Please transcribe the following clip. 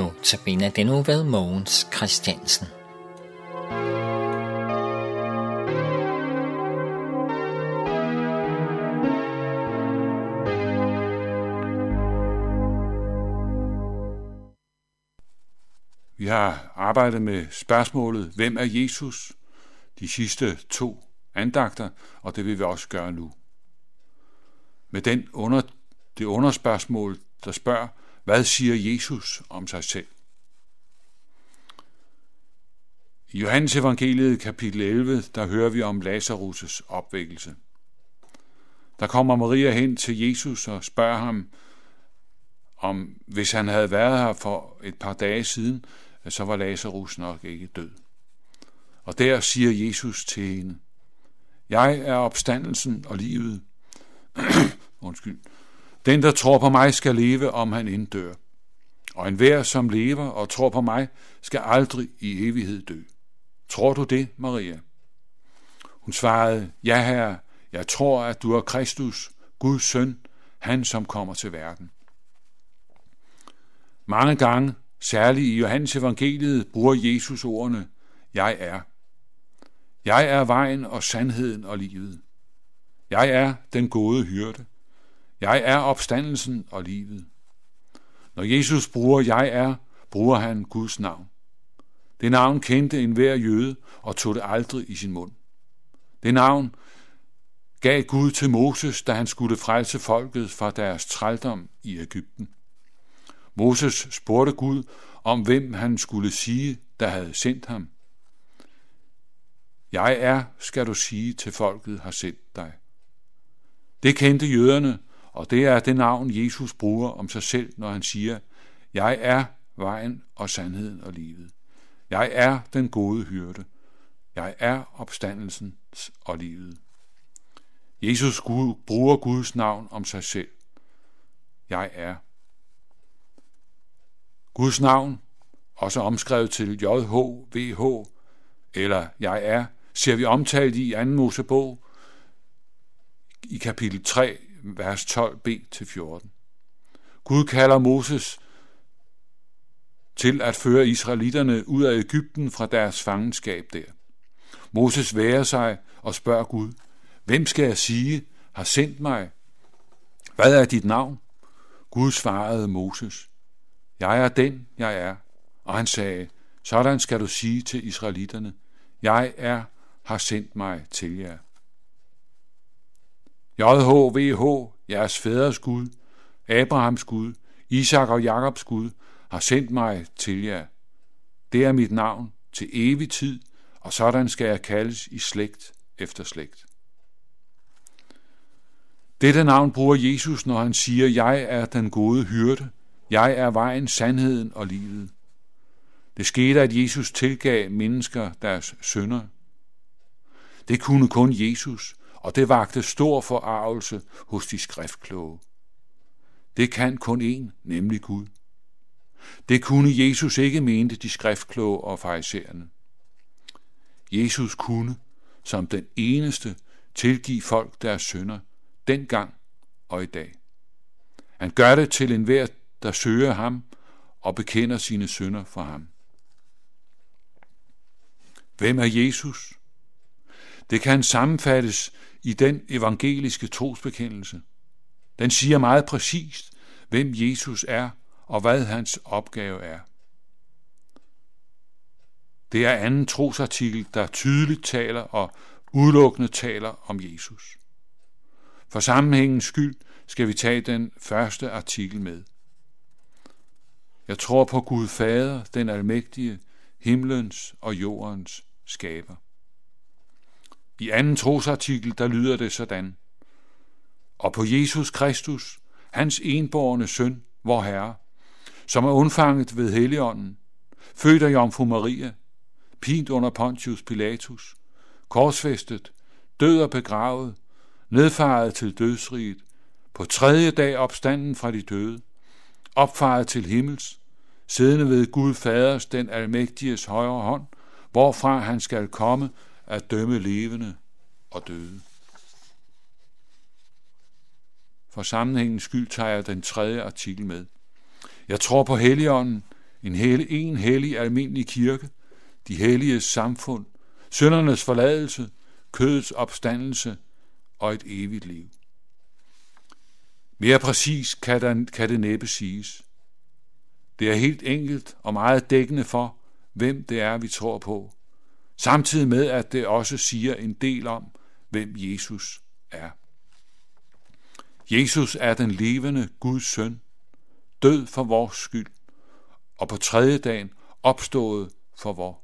Nu tabiner den nu ved Mogens Christiansen. Vi har arbejdet med spørgsmålet, hvem er Jesus? De sidste to andagter, og det vil vi også gøre nu. Med den under, det underspørgsmål, der spørger, hvad siger Jesus om sig selv? I Johannes evangeliet kapitel 11, der hører vi om Lazarus' opvækkelse. Der kommer Maria hen til Jesus og spørger ham, om hvis han havde været her for et par dage siden, så var Lazarus nok ikke død. Og der siger Jesus til hende, Jeg er opstandelsen og livet. Undskyld. Den, der tror på mig, skal leve, om han inddør. Og enhver, som lever og tror på mig, skal aldrig i evighed dø. Tror du det, Maria? Hun svarede, ja herre, jeg tror, at du er Kristus, Guds søn, han som kommer til verden. Mange gange, særligt i Johannes evangeliet, bruger Jesus ordene, jeg er. Jeg er vejen og sandheden og livet. Jeg er den gode hyrde. Jeg er opstandelsen og livet. Når Jesus bruger jeg er, bruger han Guds navn. Det navn kendte enhver jøde og tog det aldrig i sin mund. Det navn gav Gud til Moses, da han skulle frelse folket fra deres trældom i Ægypten. Moses spurgte Gud om, hvem han skulle sige, der havde sendt ham. Jeg er, skal du sige til folket, har sendt dig. Det kendte jøderne, og det er det navn, Jesus bruger om sig selv, når han siger, Jeg er vejen og sandheden og livet. Jeg er den gode hyrde. Jeg er opstandelsen og livet. Jesus bruger Guds navn om sig selv. Jeg er. Guds navn, også omskrevet til JHVH, eller jeg er, ser vi omtalt i 2. Mosebog i kapitel 3, vers 12b-14. Gud kalder Moses til at føre israelitterne ud af Ægypten fra deres fangenskab der. Moses værer sig og spørger Gud, hvem skal jeg sige har sendt mig? Hvad er dit navn? Gud svarede Moses, jeg er den, jeg er. Og han sagde, sådan skal du sige til israelitterne, jeg er, har sendt mig til jer. JHVH, jeres fædres Gud, Abrahams Gud, Isak og Jakobs Gud, har sendt mig til jer. Det er mit navn til evig tid, og sådan skal jeg kaldes i slægt efter slægt. Dette navn bruger Jesus, når han siger, jeg er den gode hyrde, jeg er vejen, sandheden og livet. Det skete, at Jesus tilgav mennesker deres sønder. Det kunne kun Jesus, og det vagte stor forarvelse hos de skriftkloge. Det kan kun én, nemlig Gud. Det kunne Jesus ikke mente de skriftkloge og farisæerne. Jesus kunne, som den eneste, tilgive folk deres synder, dengang og i dag. Han gør det til enhver, der søger ham og bekender sine synder for ham. Hvem er Jesus? Det kan sammenfattes i den evangeliske trosbekendelse. Den siger meget præcist, hvem Jesus er og hvad hans opgave er. Det er anden trosartikel, der tydeligt taler og udelukkende taler om Jesus. For sammenhængens skyld skal vi tage den første artikel med. Jeg tror på Gud Fader, den almægtige, himlens og jordens skaber. I anden trosartikel, der lyder det sådan. Og på Jesus Kristus, hans enborgne søn, vor Herre, som er undfanget ved Helligånden, født af Jomfru Maria, pint under Pontius Pilatus, korsfæstet, død og begravet, nedfaret til dødsriget, på tredje dag opstanden fra de døde, opfaret til himmels, siddende ved Gud Faders, den almægtiges højre hånd, hvorfra han skal komme at dømme levende og døde. For sammenhængens skyld tager jeg den tredje artikel med. Jeg tror på Helligånden, en, hel, en hellig almindelig kirke, de hellige samfund, søndernes forladelse, kødets opstandelse og et evigt liv. Mere præcis kan, der, kan det næppe siges. Det er helt enkelt og meget dækkende for, hvem det er, vi tror på, samtidig med, at det også siger en del om, hvem Jesus er. Jesus er den levende Guds søn, død for vores skyld, og på tredje dagen opstået for vor